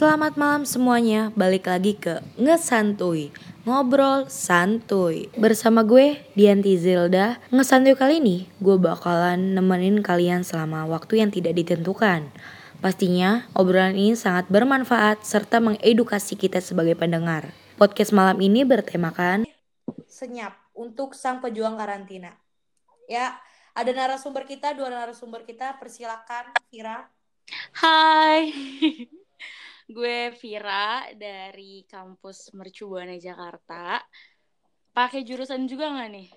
Selamat malam semuanya, balik lagi ke Ngesantuy Ngobrol santuy. Bersama gue, Dianti Zilda. Ngesantuy kali ini, gue bakalan nemenin kalian selama waktu yang tidak ditentukan. Pastinya, obrolan ini sangat bermanfaat serta mengedukasi kita sebagai pendengar. Podcast malam ini bertemakan Senyap untuk sang pejuang karantina. Ya, ada narasumber kita, dua narasumber kita, persilakan Vira Hai Gue Vira dari kampus Mercubuana Jakarta. Pakai jurusan juga nggak nih?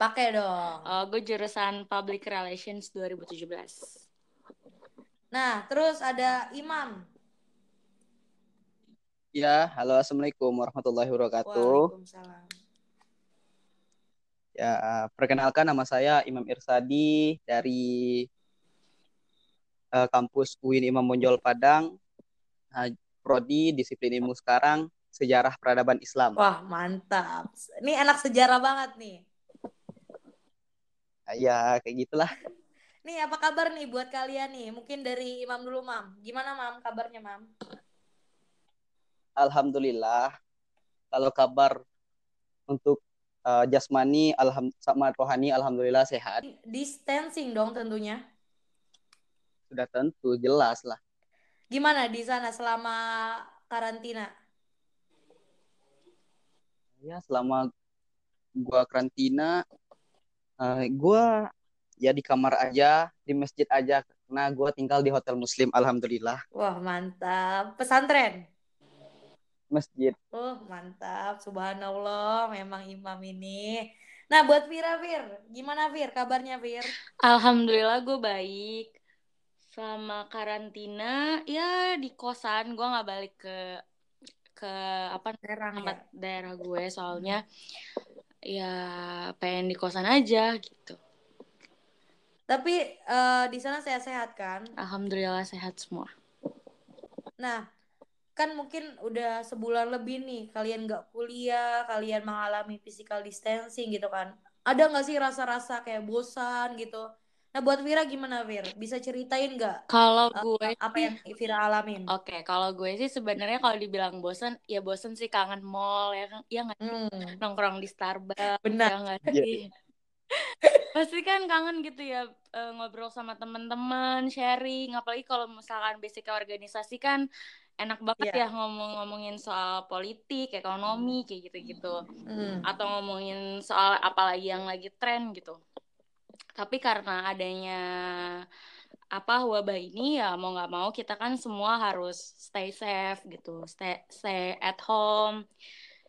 Pakai dong. Oh, gue jurusan Public Relations 2017. Nah, terus ada Imam. Ya, halo assalamualaikum warahmatullahi wabarakatuh. Waalaikumsalam. Ya, perkenalkan nama saya Imam Irsadi dari uh, kampus UIN Imam Bonjol Padang prodi disiplin ilmu sekarang sejarah peradaban Islam. Wah, mantap. Ini anak sejarah banget nih. Ya, kayak gitulah. Nih, apa kabar nih buat kalian nih? Mungkin dari Imam dulu, Mam. Gimana, Mam? Kabarnya, Mam? Alhamdulillah. Kalau kabar untuk uh, jasmani alham sama rohani alhamdulillah sehat. Distancing dong tentunya. Sudah tentu jelas lah. Gimana di sana selama karantina? Ya, selama gua karantina uh, gua ya di kamar aja, di masjid aja karena gua tinggal di hotel muslim alhamdulillah. Wah, mantap. Pesantren? Masjid. Oh, mantap. Subhanallah, memang imam ini. Nah, buat Vira, Vir, gimana Vir? Kabarnya, Vir? Alhamdulillah gue baik selama karantina ya di kosan gue nggak balik ke ke apa daerah tempat ya? daerah gue soalnya ya pengen di kosan aja gitu. Tapi uh, di sana sehat-sehat kan? Alhamdulillah sehat semua. Nah kan mungkin udah sebulan lebih nih kalian nggak kuliah kalian mengalami physical distancing gitu kan. Ada nggak sih rasa-rasa kayak bosan gitu Nah buat Vira gimana Vir? Bisa ceritain nggak? Kalau gue apa yang Vira alamin? Oke, okay, kalau gue sih sebenarnya kalau dibilang bosan, ya bosan sih kangen mall ya kan, ya nggak hmm. nongkrong di Starbucks, benar ya nggak iya. sih? Pasti kan kangen gitu ya ngobrol sama teman-teman, sharing, apalagi kalau misalkan basic organisasi kan enak banget yeah. ya ngomong-ngomongin soal politik, ekonomi kayak gitu-gitu, hmm. atau ngomongin soal apalagi yang lagi tren gitu tapi karena adanya apa wabah ini ya mau nggak mau kita kan semua harus stay safe gitu stay stay at home.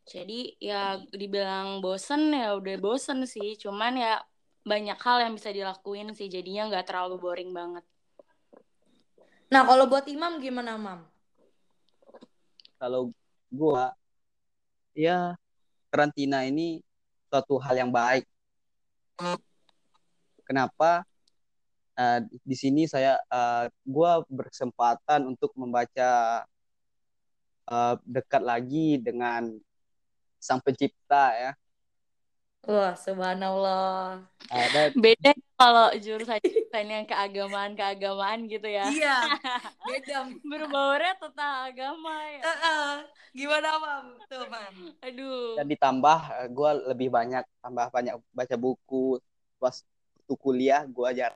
Jadi ya dibilang bosen ya udah bosen sih. Cuman ya banyak hal yang bisa dilakuin sih jadinya nggak terlalu boring banget. Nah kalau buat Imam gimana Mam? Kalau gua ya karantina ini suatu hal yang baik kenapa uh, di sini saya uh, eh, gue berkesempatan untuk membaca uh, dekat lagi dengan sang pencipta ya Wah, subhanallah. Ada beda kalau jurusan yang keagamaan keagamaan gitu ya. Iya. Beda. Berbaunya tentang agama ya. Uh -uh. Gimana, Mam? Tuh, Mam. Aduh. Dan ditambah gue lebih banyak tambah banyak baca buku pas waktu kuliah gue ajar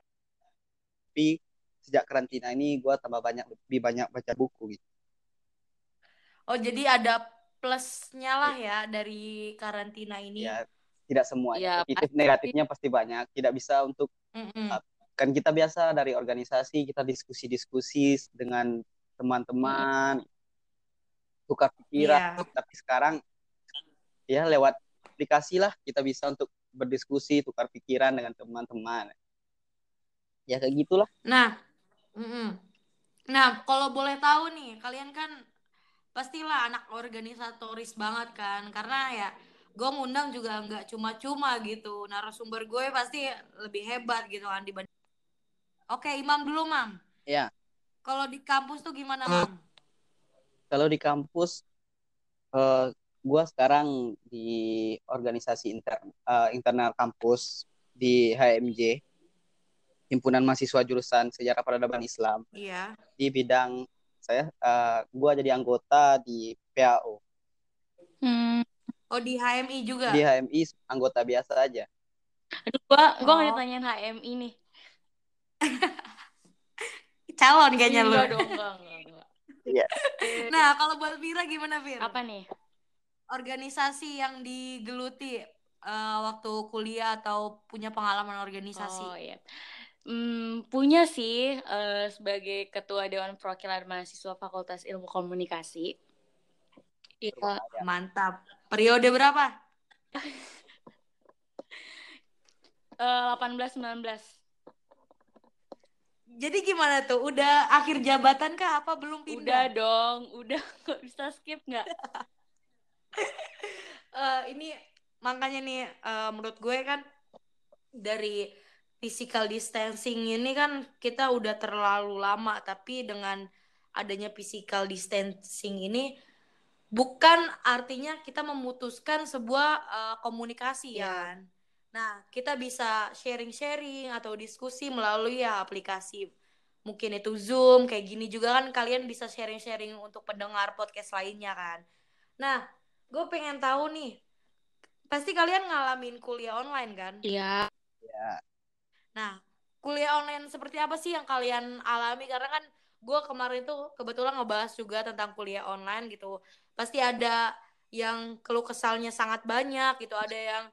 tapi sejak karantina ini gue tambah banyak lebih banyak baca buku gitu oh jadi ada plusnya lah ya dari karantina ini ya tidak semua ya, positif pasti. negatifnya pasti banyak tidak bisa untuk mm -mm. kan kita biasa dari organisasi kita diskusi-diskusi dengan teman-teman mm. tukar pikiran yeah. tapi sekarang ya lewat aplikasi lah kita bisa untuk berdiskusi tukar pikiran dengan teman-teman. Ya kayak gitulah. Nah mm -mm. nah kalau boleh tahu nih kalian kan pastilah anak organisatoris banget kan. Karena ya gue ngundang juga nggak cuma-cuma gitu. Narasumber gue pasti lebih hebat gitu kan dibanding. Oke Imam dulu Mam. Ya. Kalau di kampus tuh gimana Mam? Kalau di kampus uh, gue sekarang di organisasi inter, uh, internal kampus di HMJ himpunan mahasiswa jurusan sejarah peradaban Islam iya di bidang saya uh, gua jadi anggota di PAO. Hmm. Oh di HMI juga? Di HMI anggota biasa aja. Aduh, gua gua oh. ditanyain HMI nih. Calon kayaknya lu. Dong, enggak, enggak. Iya. nah, kalau buat Vira gimana, Vir? Apa nih? Organisasi yang digeluti uh, waktu kuliah atau punya pengalaman organisasi? Oh, iya. Hmm, punya sih uh, sebagai ketua Dewan Perwakilan Mahasiswa Fakultas Ilmu Komunikasi. Iya, mantap. Periode berapa? uh, 18 19. Jadi gimana tuh? Udah akhir jabatan kah apa belum pindah? Udah dong, udah nggak bisa skip nggak? uh, ini makanya nih uh, menurut gue kan dari physical distancing ini kan kita udah terlalu lama tapi dengan adanya physical distancing ini bukan artinya kita memutuskan sebuah uh, komunikasi ya kan. Nah, kita bisa sharing-sharing atau diskusi melalui ya aplikasi mungkin itu Zoom kayak gini juga kan kalian bisa sharing-sharing untuk pendengar podcast lainnya kan. Nah, gue pengen tahu nih, pasti kalian ngalamin kuliah online kan? Iya. Iya. Nah, kuliah online seperti apa sih yang kalian alami? Karena kan gue kemarin tuh kebetulan ngebahas juga tentang kuliah online gitu. Pasti ada yang keluh kesalnya sangat banyak gitu. Ada yang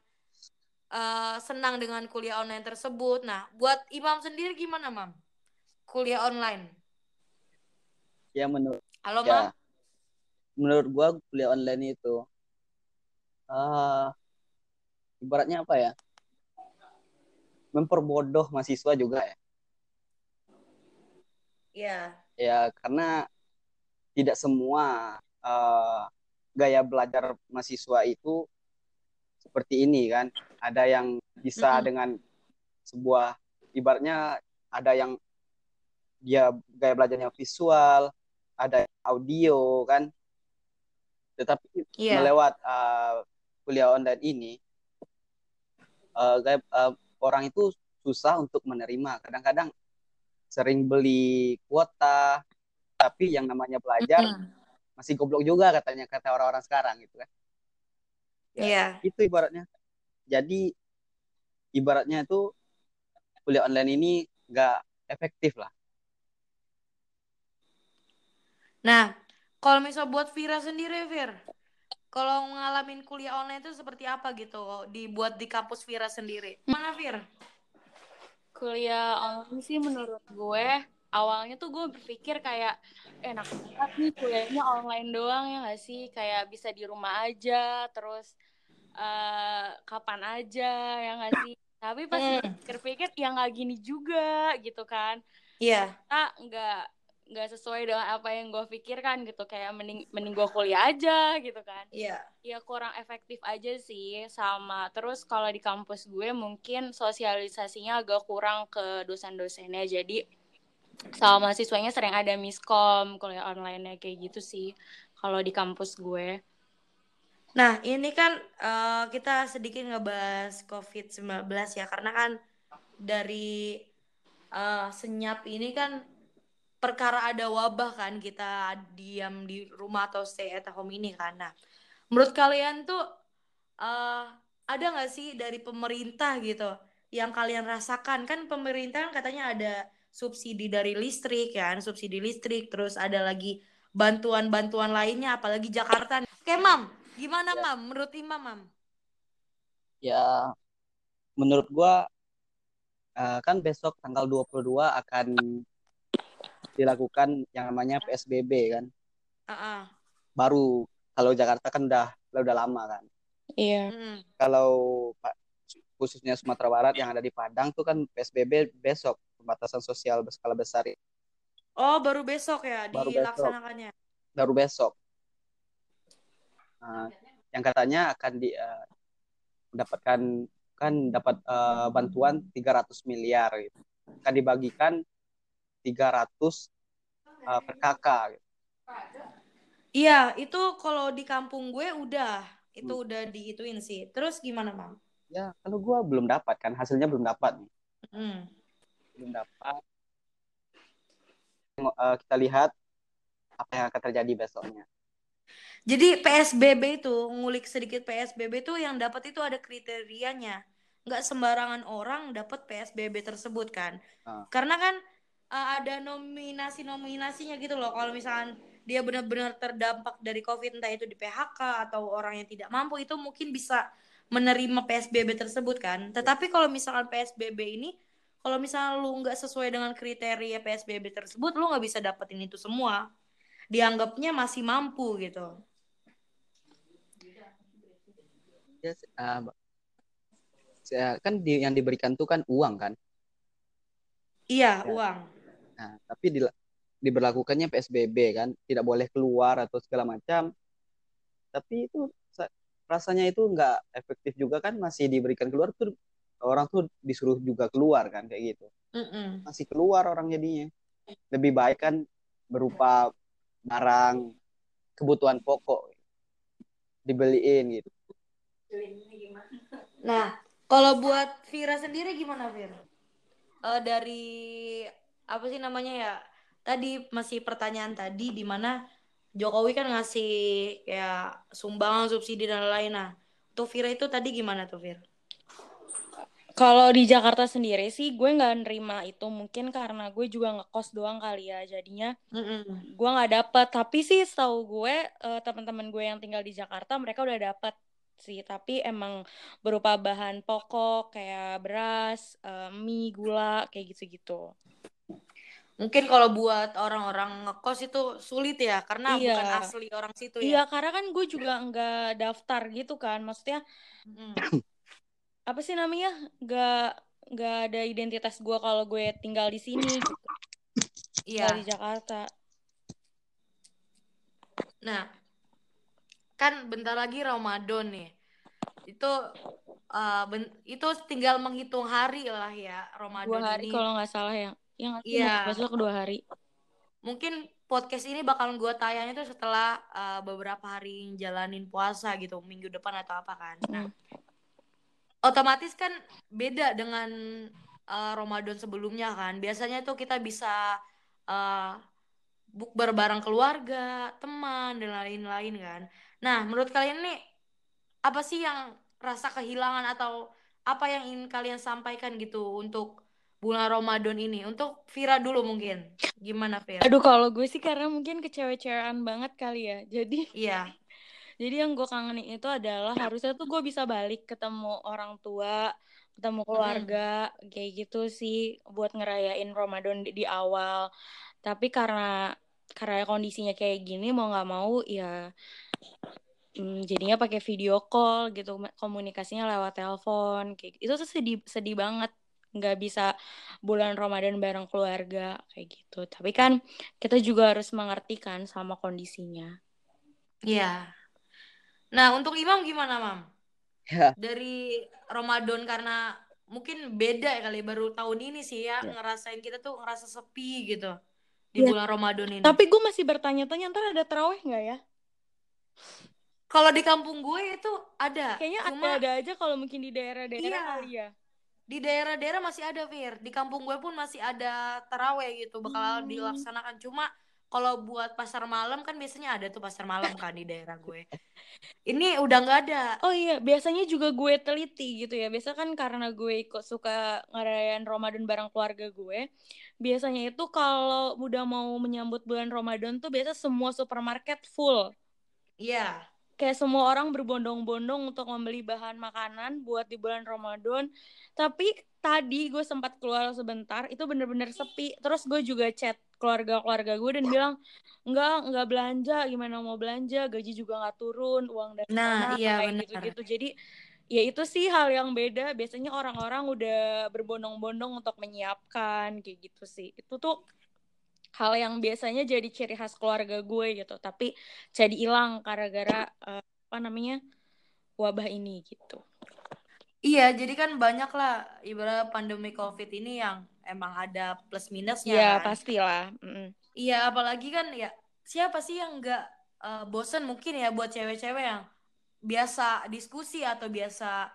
uh, senang dengan kuliah online tersebut. Nah, buat Imam sendiri gimana, Mam? Kuliah online? Ya menurut. Halo, ya, Mam. Menurut gue kuliah online itu, uh, ibaratnya apa ya? memperbodoh mahasiswa juga ya. Iya. Ya karena tidak semua uh, gaya belajar mahasiswa itu seperti ini kan. Ada yang bisa mm -hmm. dengan sebuah ibaratnya ada yang dia gaya belajarnya visual, ada audio kan. Tetapi yeah. melewat uh, kuliah online ini uh, gaya, uh, orang itu susah untuk menerima. Kadang-kadang sering beli kuota, tapi yang namanya belajar mm -hmm. masih goblok juga katanya kata orang-orang sekarang gitu kan. Ya, yeah. Itu ibaratnya. Jadi ibaratnya itu kuliah online ini nggak efektif lah. Nah, kalau misal buat Vira sendiri, Vir, kalau ngalamin kuliah online itu seperti apa gitu? Dibuat di kampus Vira sendiri. Mana Vir? Kuliah online sih menurut gue awalnya tuh gue berpikir kayak eh, enak banget nih kuliahnya online doang ya gak sih? Kayak bisa di rumah aja terus uh, kapan aja ya gak sih? Tapi pas hmm. pikir-pikir ya nggak gini juga gitu kan. Iya. Yeah. nggak nggak sesuai dengan apa yang gue pikirkan gitu. Kayak mending mending gue kuliah aja gitu kan. Iya. Yeah. ya kurang efektif aja sih sama. Terus kalau di kampus gue mungkin sosialisasinya agak kurang ke dosen-dosennya. Jadi sama mahasiswanya sering ada miskom kuliah online kayak gitu sih kalau di kampus gue. Nah ini kan uh, kita sedikit ngebahas covid 19 ya. Karena kan dari uh, senyap ini kan perkara ada wabah kan kita diam di rumah atau stay at home ini kan. Nah, menurut kalian tuh uh, ada nggak sih dari pemerintah gitu yang kalian rasakan kan pemerintah kan katanya ada subsidi dari listrik kan, subsidi listrik terus ada lagi bantuan-bantuan lainnya apalagi Jakarta. Oke, Mam, gimana ya. Mam menurut Imam, Mam? Ya menurut gua uh, kan besok tanggal 22 akan dilakukan yang namanya PSBB kan. Uh-uh. Baru kalau Jakarta kan udah udah lama kan. Iya. Mm. Kalau khususnya Sumatera Barat yang ada di Padang tuh kan PSBB besok pembatasan sosial berskala besar. Oh, baru besok ya baru dilaksanakannya. Besok. Baru besok. Nah, yang katanya akan di uh, mendapatkan kan dapat uh, bantuan 300 miliar gitu. Akan dibagikan 300 uh, per kakak. Gitu. Iya, itu kalau di kampung gue udah, itu hmm. udah dihituin sih. Terus gimana, Bang? Ya, kalau gue belum dapat kan, hasilnya belum dapat nih. Hmm. Belum dapat. Uh, kita lihat apa yang akan terjadi besoknya. Jadi PSBB itu ngulik sedikit PSBB itu yang dapat itu ada kriterianya. Nggak sembarangan orang dapat PSBB tersebut kan. Uh. Karena kan uh, ada nominasi-nominasinya gitu loh. Kalau misalkan dia benar-benar terdampak dari COVID entah itu di PHK atau orang yang tidak mampu itu mungkin bisa menerima PSBB tersebut kan. Tetapi kalau misalkan PSBB ini kalau misalnya lu nggak sesuai dengan kriteria PSBB tersebut lu nggak bisa dapetin itu semua. Dianggapnya masih mampu gitu. Yes, uh, kan di, yang diberikan tuh kan uang kan? Iya, ya. uang. Nah, tapi di, diberlakukannya PSBB kan tidak boleh keluar atau segala macam. Tapi itu rasanya itu nggak efektif juga kan masih diberikan keluar tuh orang tuh disuruh juga keluar kan kayak gitu. Mm-mm. masih keluar orang jadinya. Lebih baik kan berupa barang kebutuhan pokok dibeliin gitu. Nah kalau buat Vira sendiri gimana Vira uh, dari apa sih namanya ya? Tadi masih pertanyaan tadi di mana Jokowi kan ngasih kayak sumbangan subsidi dan lain-lain. Nah tuh Vira itu tadi gimana tuh Vir? Kalau di Jakarta sendiri sih gue nggak nerima itu. Mungkin karena gue juga ngekos doang kali ya jadinya mm -mm. gue nggak dapet. Tapi sih setahu gue uh, teman-teman gue yang tinggal di Jakarta mereka udah dapet sih tapi emang berupa bahan pokok kayak beras, uh, mie, gula kayak gitu-gitu. Mungkin kalau buat orang-orang ngekos itu sulit ya karena iya. bukan asli orang situ ya. Iya, karena kan gue juga nggak daftar gitu kan. Maksudnya hmm. apa sih namanya? nggak nggak ada identitas gue kalau gue tinggal di sini gitu. Iya. di Jakarta. Nah, kan bentar lagi Ramadan nih. Itu uh, itu tinggal menghitung hari lah ya Ramadan Dua hari ini. kalau nggak salah ya yang iya. besok dua hari. Mungkin podcast ini bakal gue tayangnya tuh setelah uh, beberapa hari jalanin puasa gitu, minggu depan atau apa kan. Nah, otomatis kan beda dengan uh, Ramadan sebelumnya kan. Biasanya tuh kita bisa uh, bukber bareng keluarga, teman dan lain-lain kan. Nah, menurut kalian nih apa sih yang rasa kehilangan atau apa yang ingin kalian sampaikan gitu untuk bulan Ramadan ini? Untuk Vira dulu mungkin. Gimana Vira? Aduh kalau gue sih karena mungkin kecewe-cewean banget kali ya. Jadi Iya. Jadi yang gue kangenin itu adalah harusnya tuh gue bisa balik ketemu orang tua, ketemu keluarga, hmm. kayak gitu sih buat ngerayain Ramadan di, di awal. Tapi karena karena kondisinya kayak gini mau nggak mau ya hmm, jadinya pakai video call gitu komunikasinya lewat telepon kayak gitu. itu tuh sedih sedih banget nggak bisa bulan Ramadan bareng keluarga kayak gitu. Tapi kan kita juga harus mengerti kan sama kondisinya. Iya. Nah, untuk Imam gimana, Mam? Ya. Dari Ramadan karena mungkin beda ya kali baru tahun ini sih ya, ya. ngerasain kita tuh ngerasa sepi gitu di ya. bulan Ramadan ini. Tapi gue masih bertanya-tanya ntar ada terawih nggak ya? Kalau di kampung gue itu ada. Kayaknya Cuma, ada, ada aja kalau mungkin di daerah-daerah iya. kali ya di daerah-daerah masih ada Fir di kampung gue pun masih ada teraweh gitu bakal hmm. dilaksanakan cuma kalau buat pasar malam kan biasanya ada tuh pasar malam kan di daerah gue ini udah nggak ada oh iya biasanya juga gue teliti gitu ya biasa kan karena gue ikut suka ngerayain Ramadan bareng keluarga gue biasanya itu kalau udah mau menyambut bulan Ramadan tuh biasa semua supermarket full iya kayak semua orang berbondong-bondong untuk membeli bahan makanan buat di bulan Ramadan. Tapi tadi gue sempat keluar sebentar, itu bener-bener sepi. Terus gue juga chat keluarga-keluarga gue dan bilang, enggak, enggak belanja, gimana mau belanja, gaji juga nggak turun, uang dari nah, mana, iya, kayak gitu-gitu. Jadi ya itu sih hal yang beda. Biasanya orang-orang udah berbondong-bondong untuk menyiapkan kayak gitu sih. Itu tuh hal yang biasanya jadi ciri khas keluarga gue gitu tapi jadi hilang gara-gara uh, apa namanya wabah ini gitu iya jadi kan banyak lah ibarat pandemi covid ini yang emang ada plus minusnya iya kan? pastilah mm -mm. iya apalagi kan ya siapa sih yang nggak uh, bosen mungkin ya buat cewek-cewek yang biasa diskusi atau biasa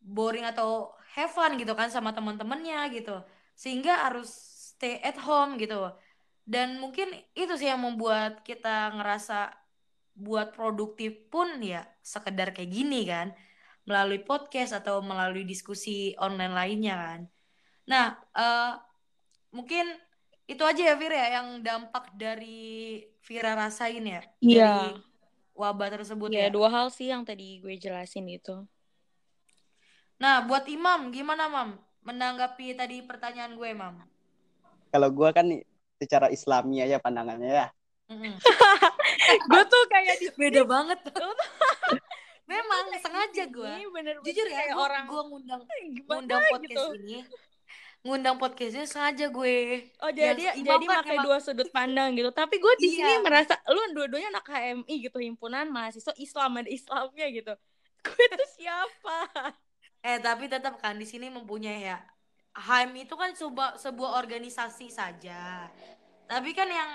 boring atau have fun gitu kan sama teman-temannya gitu sehingga harus stay at home gitu. Dan mungkin itu sih yang membuat kita ngerasa buat produktif pun ya sekedar kayak gini kan. Melalui podcast atau melalui diskusi online lainnya kan. Nah uh, mungkin itu aja ya Vira ya yang dampak dari Vira rasain ya. Yeah. dari wabah tersebut yeah, ya. dua hal sih yang tadi gue jelasin itu. Nah buat Imam gimana Mam? Menanggapi tadi pertanyaan gue Mam kalau gue kan secara islami aja pandangannya ya. gue tuh kayak di beda banget tuh. Memang sengaja gue. Jujur ya, kayak orang gue ngundang ngundang podcast gitu. ini ngundang podcastnya sengaja gue. Oh jadi jadi kan pakai dua sudut pandang gitu. Tapi gue di iya. sini merasa lu dua-duanya anak HMI gitu himpunan mahasiswa Islam ada Islamnya gitu. Gue tuh siapa? eh tapi tetap kan di sini mempunyai ya HM itu kan sebuah sebuah organisasi saja. Tapi kan yang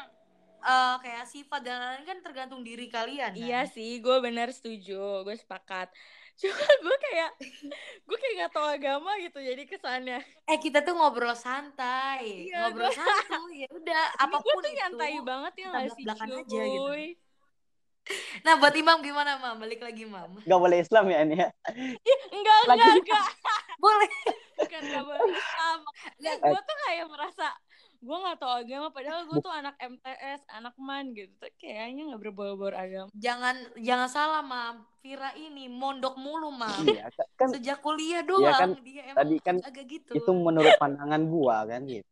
uh, kayak sifat dan lain kan tergantung diri kalian. Kan? Iya sih, gue benar setuju, gue sepakat. Cuma gue kayak gue kayak gak tau agama gitu jadi kesannya. Eh kita tuh ngobrol santai, iya, ngobrol gue... santai ya udah apa pun gue tuh nyantai banget ya nggak sih aja gitu. Nah buat Imam gimana Mam? Balik lagi Mam. Gak boleh Islam ya ini ya? enggak, enggak, enggak. boleh bukan gak boleh Islam ya, gue tuh kayak merasa gue gak tau agama padahal gue tuh anak MTS anak man gitu kayaknya gak berbau-bau agama jangan jangan salah mam Vira ini mondok mulu mam iya, kan, sejak kuliah iya doang kan, dia emang tadi kan agak gitu itu menurut pandangan gue kan gitu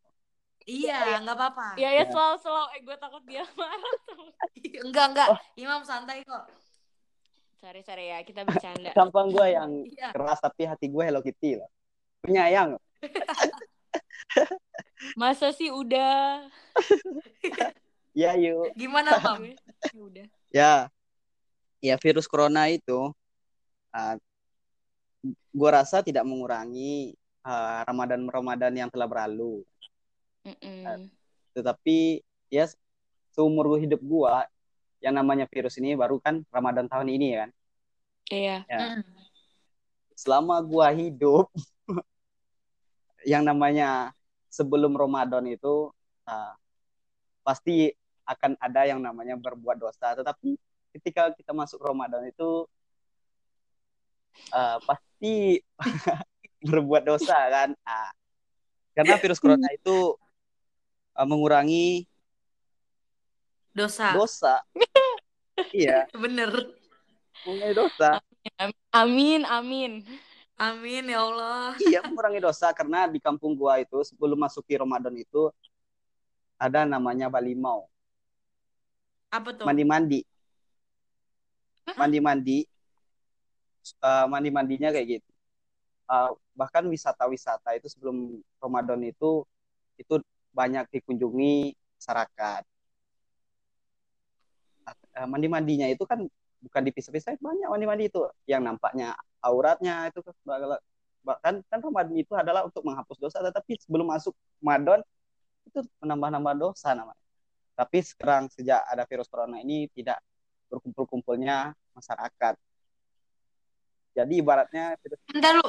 Iya, nggak apa-apa. Iya, ya, selalu selalu. Eh, gue takut dia marah. enggak, enggak. Oh. Imam santai kok. Sorry, sorry ya, kita bercanda. Tampang gue yang iya. keras, tapi hati gue Hello Kitty loh penyayang masa sih udah? Ya yuk. Gimana bang ya udah. Ya. Ya virus corona itu uh, gue rasa tidak mengurangi uh, Ramadan Ramadan yang telah berlalu. Mm -mm. Uh, tetapi ya seumur hidup gue yang namanya virus ini baru kan Ramadan tahun ini kan? Iya. Ya. mm. selama gue hidup yang namanya sebelum Ramadan itu uh, pasti akan ada yang namanya berbuat dosa. Tetapi ketika kita masuk Ramadan itu uh, pasti berbuat dosa kan. Uh, karena virus corona itu uh, mengurangi dosa. Dosa. iya. Bener. Mengurangi dosa. Amin, amin. Amin ya Allah. Iya mengurangi dosa karena di kampung gua itu sebelum masuki Ramadan itu ada namanya balimau. Apa tuh? Mandi-mandi. Mandi-mandi. Uh, mandi-mandinya kayak gitu. Uh, bahkan wisata-wisata itu sebelum Ramadan itu itu banyak dikunjungi masyarakat. Uh, mandi-mandinya itu kan bukan dipisah-pisah banyak mandi-mandi itu. Yang nampaknya auratnya itu bahkan kan Ramadan itu adalah untuk menghapus dosa tetapi sebelum masuk Ramadan itu menambah-nambah dosa namanya. Tapi sekarang sejak ada virus corona ini tidak berkumpul-kumpulnya masyarakat. Jadi ibaratnya virus... Bentar lu.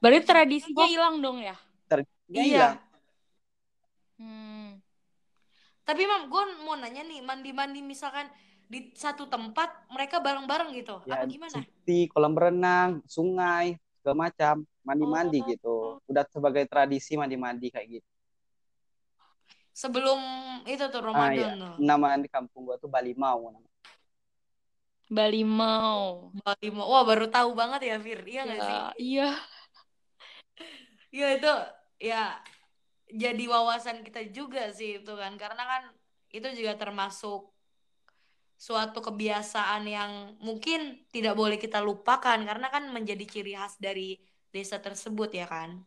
Berarti tradisinya hilang dong ya? Tradisinya iya. hilang. Hmm. tapi mam gue mau nanya nih mandi-mandi misalkan di satu tempat mereka bareng-bareng gitu. Ya, apa gimana? di kolam berenang sungai segala macam mandi-mandi oh. gitu. Udah sebagai tradisi mandi-mandi kayak gitu. Sebelum itu tuh Ramadan ah, iya. nama di kampung gua tuh Bali Mau Bali Mau. Bali Mau. Wah baru tahu banget ya Fir. Iya nggak ya, sih? iya. Iya itu ya jadi wawasan kita juga sih itu kan. Karena kan itu juga termasuk suatu kebiasaan yang mungkin tidak boleh kita lupakan karena kan menjadi ciri khas dari desa tersebut ya kan.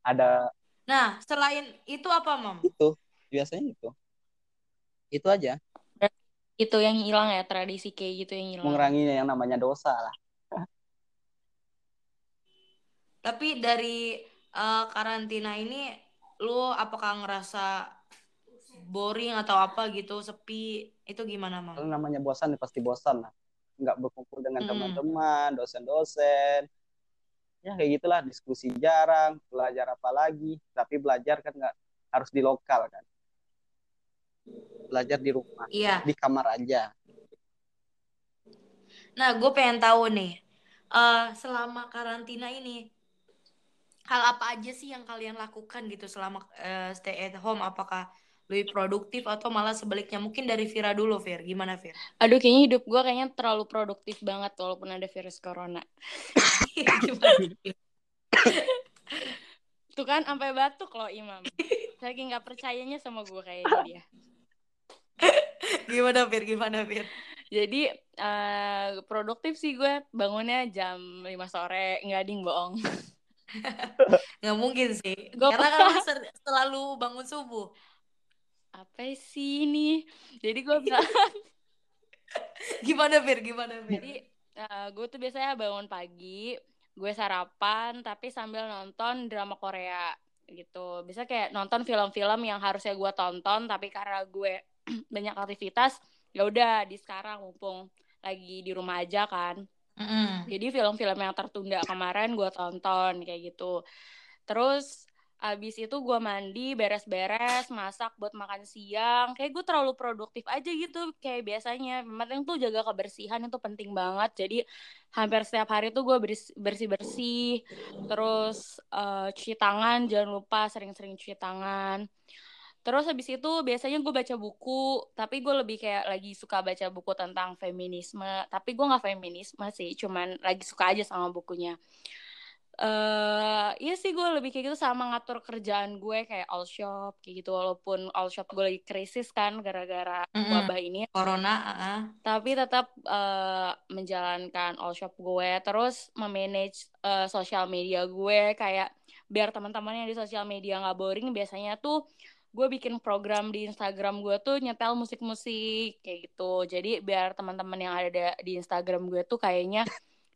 Ada. Nah selain itu apa mam? Itu biasanya itu. Itu aja. Itu yang hilang ya tradisi kayak gitu yang hilang. Mengurangi yang namanya dosa lah. Tapi dari uh, karantina ini, lu apakah ngerasa boring atau apa gitu sepi itu gimana mam? Namanya bosan ya pasti bosan lah. Nggak berkumpul dengan hmm. teman-teman dosen-dosen. Ya kayak gitulah diskusi jarang belajar apa lagi. Tapi belajar kan nggak harus di lokal kan. Belajar di rumah iya. di kamar aja. Nah gue pengen tahu nih uh, selama karantina ini hal apa aja sih yang kalian lakukan gitu selama uh, stay at home? Apakah lebih produktif atau malah sebaliknya mungkin dari Vira dulu Vir gimana Vir? Aduh kayaknya hidup gue kayaknya terlalu produktif banget walaupun ada virus corona. Tuh kan sampai batuk loh Imam. Saking nggak percayanya sama gue kayaknya dia. gimana Vir? Gimana Vir? Jadi uh, produktif sih gue bangunnya jam 5 sore nggak ding bohong. nggak mungkin sih. Gua Karena kan selalu bangun subuh apa sih ini? Jadi gue bilang gimana Fir? Gimana Fir? Jadi uh, eh, gue tuh biasanya bangun pagi gue sarapan tapi sambil nonton drama Korea gitu. Bisa kayak nonton film-film yang harusnya gue tonton tapi karena gue banyak aktivitas ya udah di sekarang mumpung lagi di rumah aja kan. Mm jadi film-film yang tertunda kemarin gue tonton kayak gitu. Terus Abis itu gue mandi, beres-beres, masak buat makan siang. Kayak gue terlalu produktif aja gitu kayak biasanya. Penting tuh jaga kebersihan itu penting banget. Jadi hampir setiap hari tuh gue bersih-bersih. Terus uh, cuci tangan, jangan lupa sering-sering cuci tangan. Terus habis itu biasanya gue baca buku, tapi gue lebih kayak lagi suka baca buku tentang feminisme. Tapi gue gak feminisme sih, cuman lagi suka aja sama bukunya uh, iya sih gue lebih kayak gitu sama ngatur kerjaan gue kayak all shop kayak gitu walaupun all shop gue lagi krisis kan gara-gara mm -hmm. wabah ini corona uh -uh. tapi tetap uh, menjalankan all shop gue terus memanage uh, sosial media gue kayak biar teman-teman yang di sosial media nggak boring biasanya tuh gue bikin program di Instagram gue tuh nyetel musik-musik kayak gitu jadi biar teman-teman yang ada di Instagram gue tuh kayaknya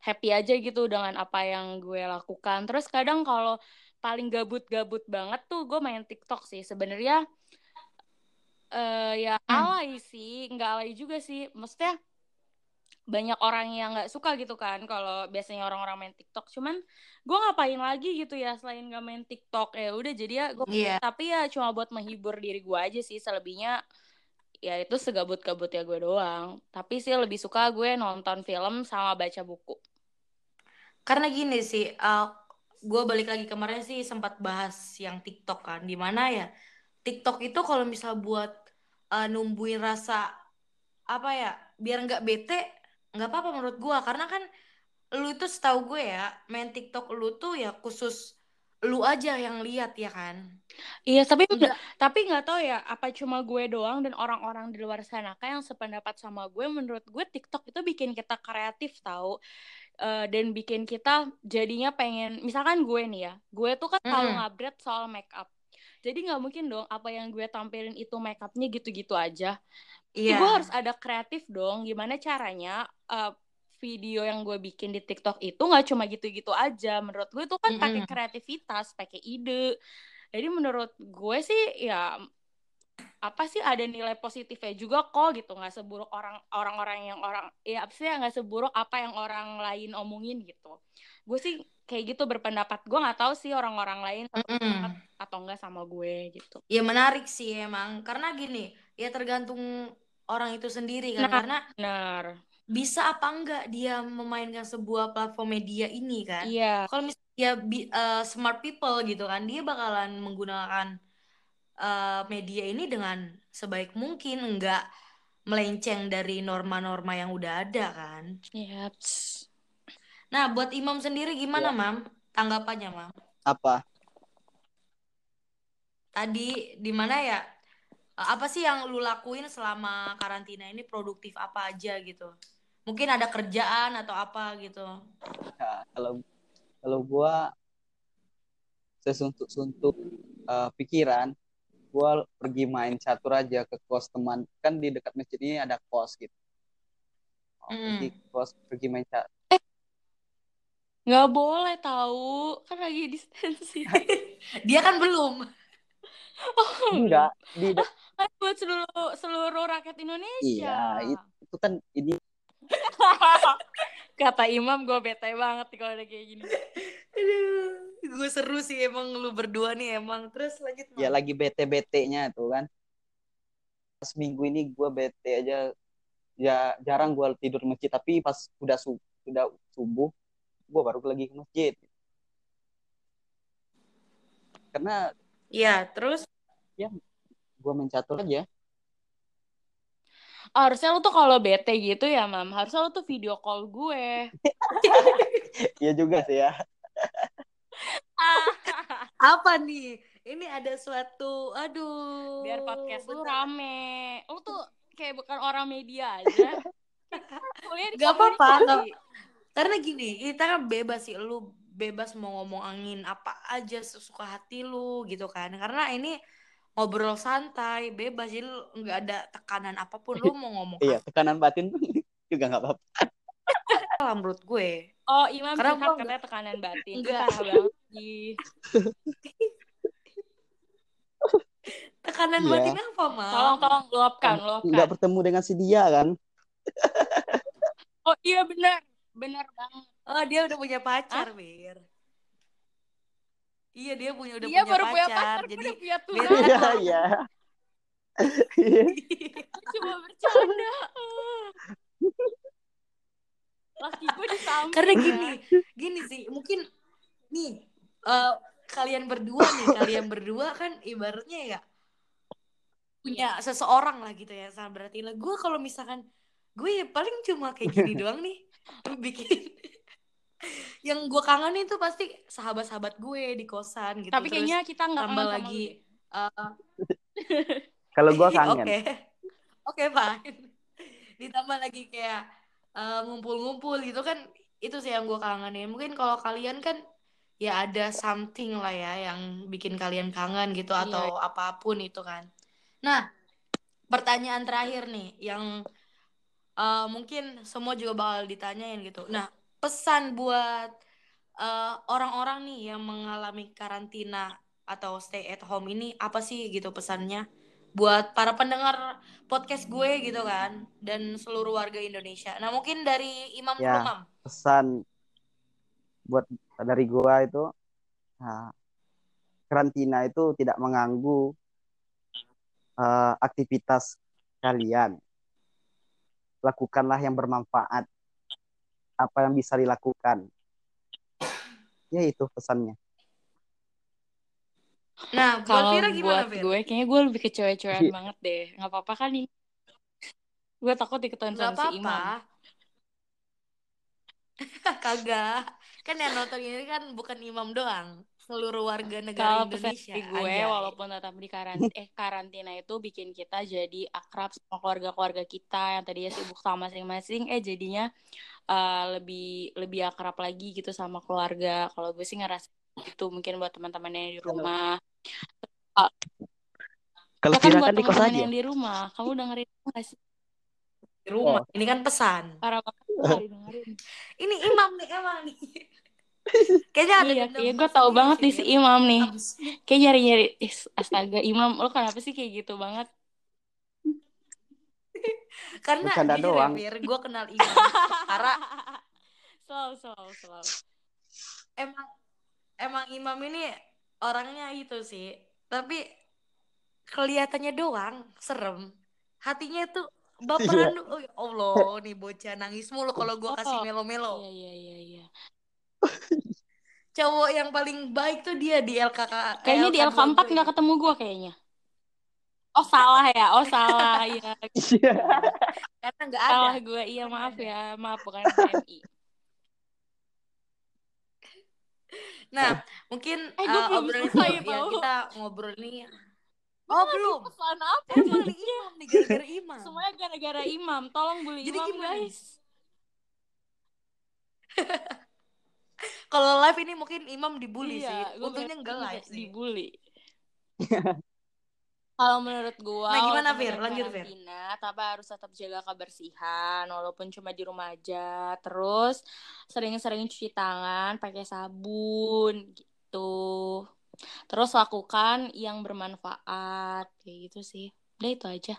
happy aja gitu dengan apa yang gue lakukan. Terus kadang kalau paling gabut-gabut banget tuh gue main TikTok sih. Sebenarnya uh, ya hmm. alay sih nggak alay juga sih. Maksudnya banyak orang yang nggak suka gitu kan kalau biasanya orang-orang main TikTok. Cuman gue ngapain lagi gitu ya selain nggak main TikTok? Ya udah jadi ya gue yeah. tapi ya cuma buat menghibur diri gue aja sih. Selebihnya ya itu segabut-gabut ya gue doang. Tapi sih lebih suka gue nonton film sama baca buku karena gini sih uh, gue balik lagi kemarin sih sempat bahas yang TikTok kan di mana ya TikTok itu kalau misal buat uh, numbuhin rasa apa ya biar nggak bete nggak apa-apa menurut gue karena kan lu itu setahu gue ya main TikTok lu tuh ya khusus lu aja yang lihat ya kan? Iya tapi enggak. tapi nggak tahu ya apa cuma gue doang dan orang-orang di luar sana kayak yang sependapat sama gue? Menurut gue TikTok itu bikin kita kreatif tahu uh, dan bikin kita jadinya pengen misalkan gue nih ya gue tuh kan selalu mm. ngupgrade soal make up jadi nggak mungkin dong apa yang gue tampilin itu make upnya gitu-gitu aja yeah. gue harus ada kreatif dong gimana caranya uh, video yang gue bikin di TikTok itu nggak cuma gitu-gitu aja menurut gue itu kan mm -hmm. pakai kreativitas pakai ide jadi menurut gue sih ya apa sih ada nilai positifnya juga kok gitu nggak seburuk orang orang-orang yang orang ya apa sih nggak seburuk apa yang orang lain omongin gitu. Gue sih kayak gitu berpendapat. Gue nggak tahu sih orang-orang lain mm. atau enggak sama gue gitu. Ya menarik sih emang. Karena gini ya tergantung orang itu sendiri kan. Nah, karena benar. bisa apa enggak dia memainkan sebuah platform media ini kan. Iya. Kalau misalnya dia uh, smart people gitu kan dia bakalan menggunakan uh, media ini dengan sebaik mungkin enggak melenceng dari norma-norma yang udah ada kan. Yep. Nah, buat Imam sendiri gimana, ya. Mam? Tanggapannya, Mam? Apa? Tadi di mana ya? Apa sih yang lu lakuin selama karantina ini produktif apa aja gitu? Mungkin ada kerjaan atau apa gitu. Ya, kalau kalau gua sesuntuk-suntuk uh, pikiran gue pergi main catur aja ke kos teman. Kan di dekat masjid ini ada kos gitu. Oh, mm. pergi kos pergi main catur eh. Nggak boleh tahu. Kan lagi distensi dia kan belum. Oh, enggak di ah, kan buat seluruh seluruh rakyat Indonesia. Iya itu kan ini kata Imam gue bete banget kalau ada kayak gini. Gue seru sih emang lu berdua nih emang. Terus lanjut ya lagi bete betenya tuh kan. Seminggu ini gue bete aja. Ya jarang gue tidur masjid tapi pas udah su udah subuh gue baru lagi ke masjid. Karena ya terus? Ya gue mencatur aja harusnya lu tuh kalau bete gitu ya mam. Harusnya lu tuh video call gue. Iya juga sih ya. Apa nih? Ini ada suatu aduh biar podcast lu rame. Lu tuh kayak bukan orang media aja. Gak apa-apa. Karena gini kita kan bebas sih. Lu bebas mau ngomong angin apa aja sesuka hati lu gitu kan. Karena ini ngobrol santai bebas. Jadi nggak ada tekanan apa pun lu mau ngomong iya tekanan batin juga nggak apa-apa. Kalau menurut gue. Oh imam karena curhat katanya tekanan batin. Enggak. Banget tekanan yeah. batin apa mah tolong tolong luapkan luapkan. nggak bertemu dengan si dia kan? Oh iya benar. Benar banget. Oh dia udah punya pacar bir Iya dia punya udah iya, punya baru pacar, punya pacar jadi udah punya Iya iya. Cuma bercanda. Laki gue di samping. Karena gini, gini sih, mungkin nih uh, kalian berdua nih, kalian berdua kan ibaratnya ya punya seseorang lah gitu ya, sama berarti lah. Gue kalau misalkan gue ya paling cuma kayak gini doang nih, bikin yang gue kangen itu pasti sahabat-sahabat gue di kosan gitu. Tapi Terus kayaknya kita nggak tambah lagi. Uh, Kalau gue kangen. Oke, oke fine. Ditambah lagi kayak ngumpul-ngumpul uh, gitu kan itu sih yang gue kangenin. Mungkin kalau kalian kan ya ada something lah ya yang bikin kalian kangen gitu iya. atau apa pun itu kan. Nah, pertanyaan terakhir nih yang uh, mungkin semua juga bakal ditanyain gitu. Nah, pesan buat orang orang-orang nih yang mengalami karantina atau stay at home ini apa sih gitu pesannya buat para pendengar podcast gue gitu kan dan seluruh warga Indonesia. Nah mungkin dari Imam ya, Imam. Pesan buat dari gue itu nah, karantina itu tidak mengganggu uh, aktivitas kalian. Lakukanlah yang bermanfaat apa yang bisa dilakukan. Ya itu pesannya. Nah, kalau buat, gimana, buat gue, kayaknya gue lebih ke cewek-cewekan iya. banget deh. Gak apa-apa kan nih? Gue takut diketahuin sama apa -apa. si Imam. Kagak. Kan yang nonton ini kan bukan Imam doang. Seluruh warga negara Kalo Indonesia. gue, Anjay. walaupun tetap di karantina, eh, karantina itu bikin kita jadi akrab sama keluarga-keluarga kita yang tadinya sibuk sama masing-masing. Eh, jadinya uh, lebih lebih akrab lagi gitu sama keluarga. Kalau gue sih ngerasa itu mungkin buat teman-teman yang di rumah. Uh, Kalau ya kan buat di kos aja. yang di rumah, kamu dengerin nggak sih? Di rumah. Oh. Ini kan pesan. Parah banget dengerin. Ini imam nih emang nih. Kayaknya ada iya, iya gue tau banget nih si Imam nih. Kayak nyari-nyari, astaga Imam, lo kenapa sih kayak gitu banget? Karena Bercanda doang. gue kenal Imam karena selalu selalu selalu. Emang emang Imam ini orangnya itu sih, tapi kelihatannya doang serem. Hatinya tuh baperan iya. oh ya Allah nih bocah nangis mulu kalau gue kasih oh, melo-melo. Iya iya iya iya. Cowok yang paling baik tuh dia di LKK. Kayaknya LK di LK4 nggak ketemu gue kayaknya. Oh salah ya, oh salah ya. Karena nggak ada. Salah gue, iya maaf ya, maaf bukan PMI. Nah, mungkin eh, uh, obrolan itu ya, ya kita ngobrol nih. Oh belum. Pesan apa? Emang nih imam nih gara-gara imam. Semuanya gara-gara imam. Tolong bully Jadi imam gimana? guys. Kalau live ini mungkin imam dibully iya, sih. Untungnya enggak live sih. Dibully. Kalau menurut gua, nah gimana Fir? Lanjut Fir. Tapi harus tetap jaga kebersihan, walaupun cuma di rumah aja. Terus sering-sering cuci tangan, pakai sabun gitu. Terus lakukan yang bermanfaat, kayak gitu sih. Udah itu aja.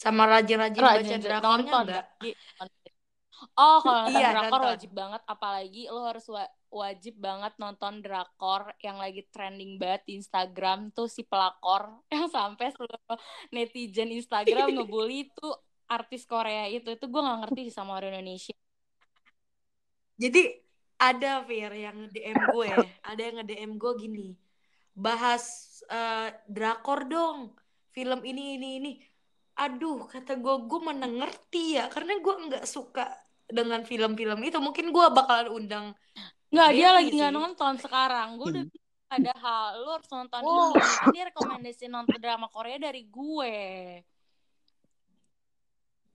Sama rajin-rajin baca drakornya enggak? Oh, kalau iya, drakor wajib banget apalagi lo harus wa wajib banget nonton drakor yang lagi trending banget di Instagram tuh si pelakor yang sampai seluruh netizen Instagram ngebully tuh artis Korea itu. Itu gue nggak ngerti sama orang Indonesia. Jadi ada Fir yang DM gue, ada yang nge-DM gue gini, bahas uh, drakor dong, film ini ini ini. Aduh, kata gue, gue mana ngerti ya, karena gue nggak suka dengan film-film itu. Mungkin gue bakalan undang Nggak, dia lagi nggak nonton sekarang. Gue udah ada hal, lu harus nonton oh. ini. Kan dia rekomendasi nonton drama Korea dari gue.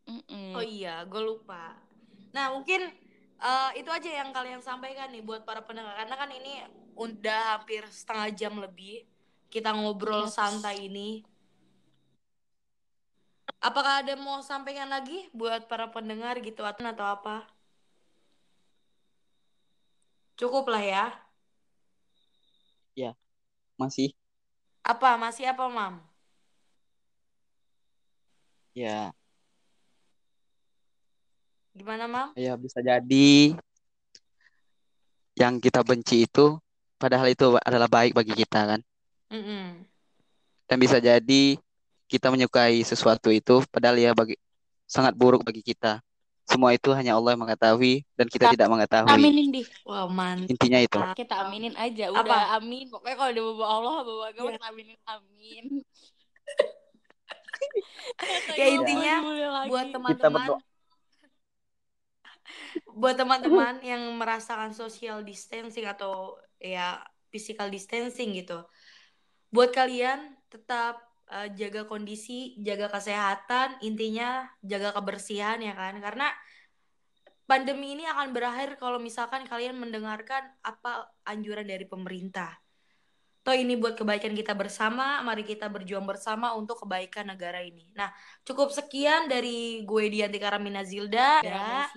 Mm -mm. Oh iya, gue lupa. Nah, mungkin uh, itu aja yang kalian sampaikan nih buat para pendengar karena kan ini udah hampir setengah jam lebih kita ngobrol yes. santai ini. Apakah ada mau sampaikan lagi buat para pendengar gitu atau apa? Cukup lah ya. Ya, masih. Apa? Masih apa, Mam? Ya. Gimana, Mam? Ya, bisa jadi yang kita benci itu padahal itu adalah baik bagi kita kan. Mm -mm. Dan bisa jadi kita menyukai sesuatu itu padahal ya bagi sangat buruk bagi kita semua itu hanya Allah yang mengetahui dan kita, tidak mengetahui. Aminin di. Wow, mantap. Intinya itu. Kita aminin aja. Udah Apa? amin. Pokoknya kalau dia bawa Allah, bawa agama, yeah. kita aminin amin. ya intinya buat teman-teman buat teman-teman yang merasakan social distancing atau ya physical distancing gitu. Buat kalian tetap uh, jaga kondisi, jaga kesehatan, intinya jaga kebersihan ya kan. Karena pandemi ini akan berakhir kalau misalkan kalian mendengarkan apa anjuran dari pemerintah. Toh ini buat kebaikan kita bersama, mari kita berjuang bersama untuk kebaikan negara ini. Nah, cukup sekian dari gue Dianti Karamina Zilda ya.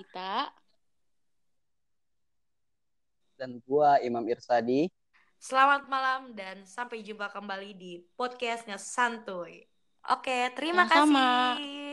Dan gue Imam Irsadi. Selamat malam dan sampai jumpa kembali di podcastnya Santuy. Oke, terima kasih.